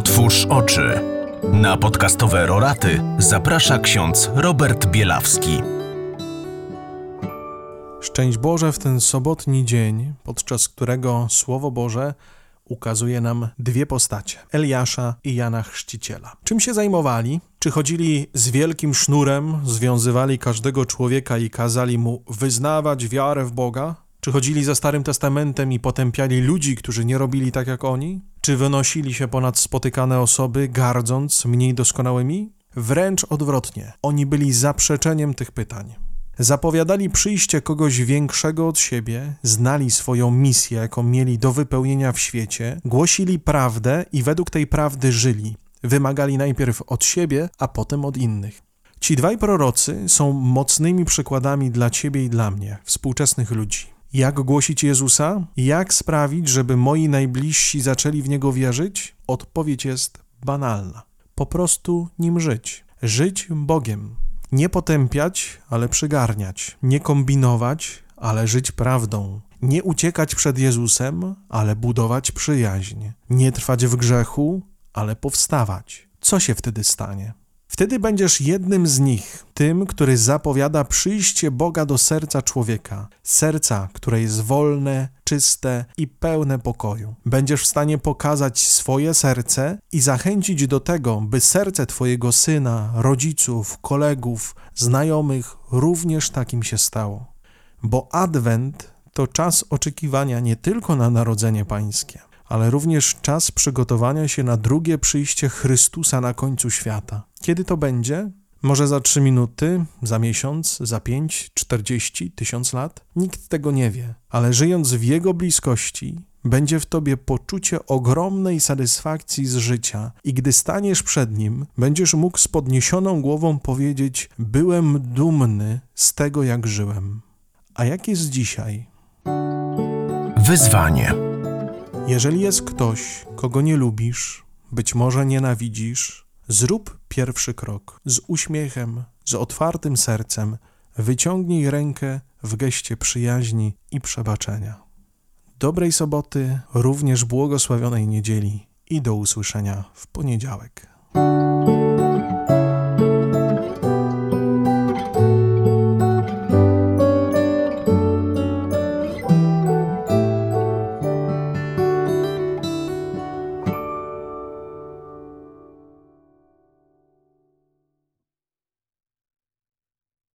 Otwórz oczy. Na podcastowe roraty zaprasza ksiądz Robert Bielawski. Szczęść Boże w ten sobotni dzień, podczas którego Słowo Boże ukazuje nam dwie postacie: Eliasza i Jana Chrzciciela. Czym się zajmowali? Czy chodzili z wielkim sznurem, związywali każdego człowieka i kazali mu wyznawać wiarę w Boga? Czy chodzili za Starym Testamentem i potępiali ludzi, którzy nie robili tak jak oni? Czy wynosili się ponad spotykane osoby, gardząc mniej doskonałymi? Wręcz odwrotnie. Oni byli zaprzeczeniem tych pytań. Zapowiadali przyjście kogoś większego od siebie, znali swoją misję, jaką mieli do wypełnienia w świecie, głosili prawdę i według tej prawdy żyli. Wymagali najpierw od siebie, a potem od innych. Ci dwaj prorocy są mocnymi przykładami dla ciebie i dla mnie, współczesnych ludzi. Jak głosić Jezusa? Jak sprawić, żeby moi najbliżsi zaczęli w Niego wierzyć? Odpowiedź jest banalna. Po prostu nim żyć. Żyć Bogiem. Nie potępiać, ale przygarniać. Nie kombinować, ale żyć prawdą. Nie uciekać przed Jezusem, ale budować przyjaźń. Nie trwać w grzechu, ale powstawać. Co się wtedy stanie? Wtedy będziesz jednym z nich, tym, który zapowiada przyjście Boga do serca człowieka, serca, które jest wolne, czyste i pełne pokoju. Będziesz w stanie pokazać swoje serce i zachęcić do tego, by serce Twojego syna, rodziców, kolegów, znajomych również takim się stało. Bo Adwent to czas oczekiwania nie tylko na narodzenie Pańskie ale również czas przygotowania się na drugie przyjście Chrystusa na końcu świata. Kiedy to będzie? Może za trzy minuty, za miesiąc, za pięć, czterdzieści, tysiąc lat? Nikt tego nie wie, ale żyjąc w Jego bliskości, będzie w tobie poczucie ogromnej satysfakcji z życia i gdy staniesz przed Nim, będziesz mógł z podniesioną głową powiedzieć: Byłem dumny z tego, jak żyłem. A jak jest dzisiaj? Wyzwanie. Jeżeli jest ktoś, kogo nie lubisz, być może nienawidzisz, zrób pierwszy krok z uśmiechem, z otwartym sercem, wyciągnij rękę w geście przyjaźni i przebaczenia. Dobrej soboty, również błogosławionej niedzieli i do usłyszenia w poniedziałek.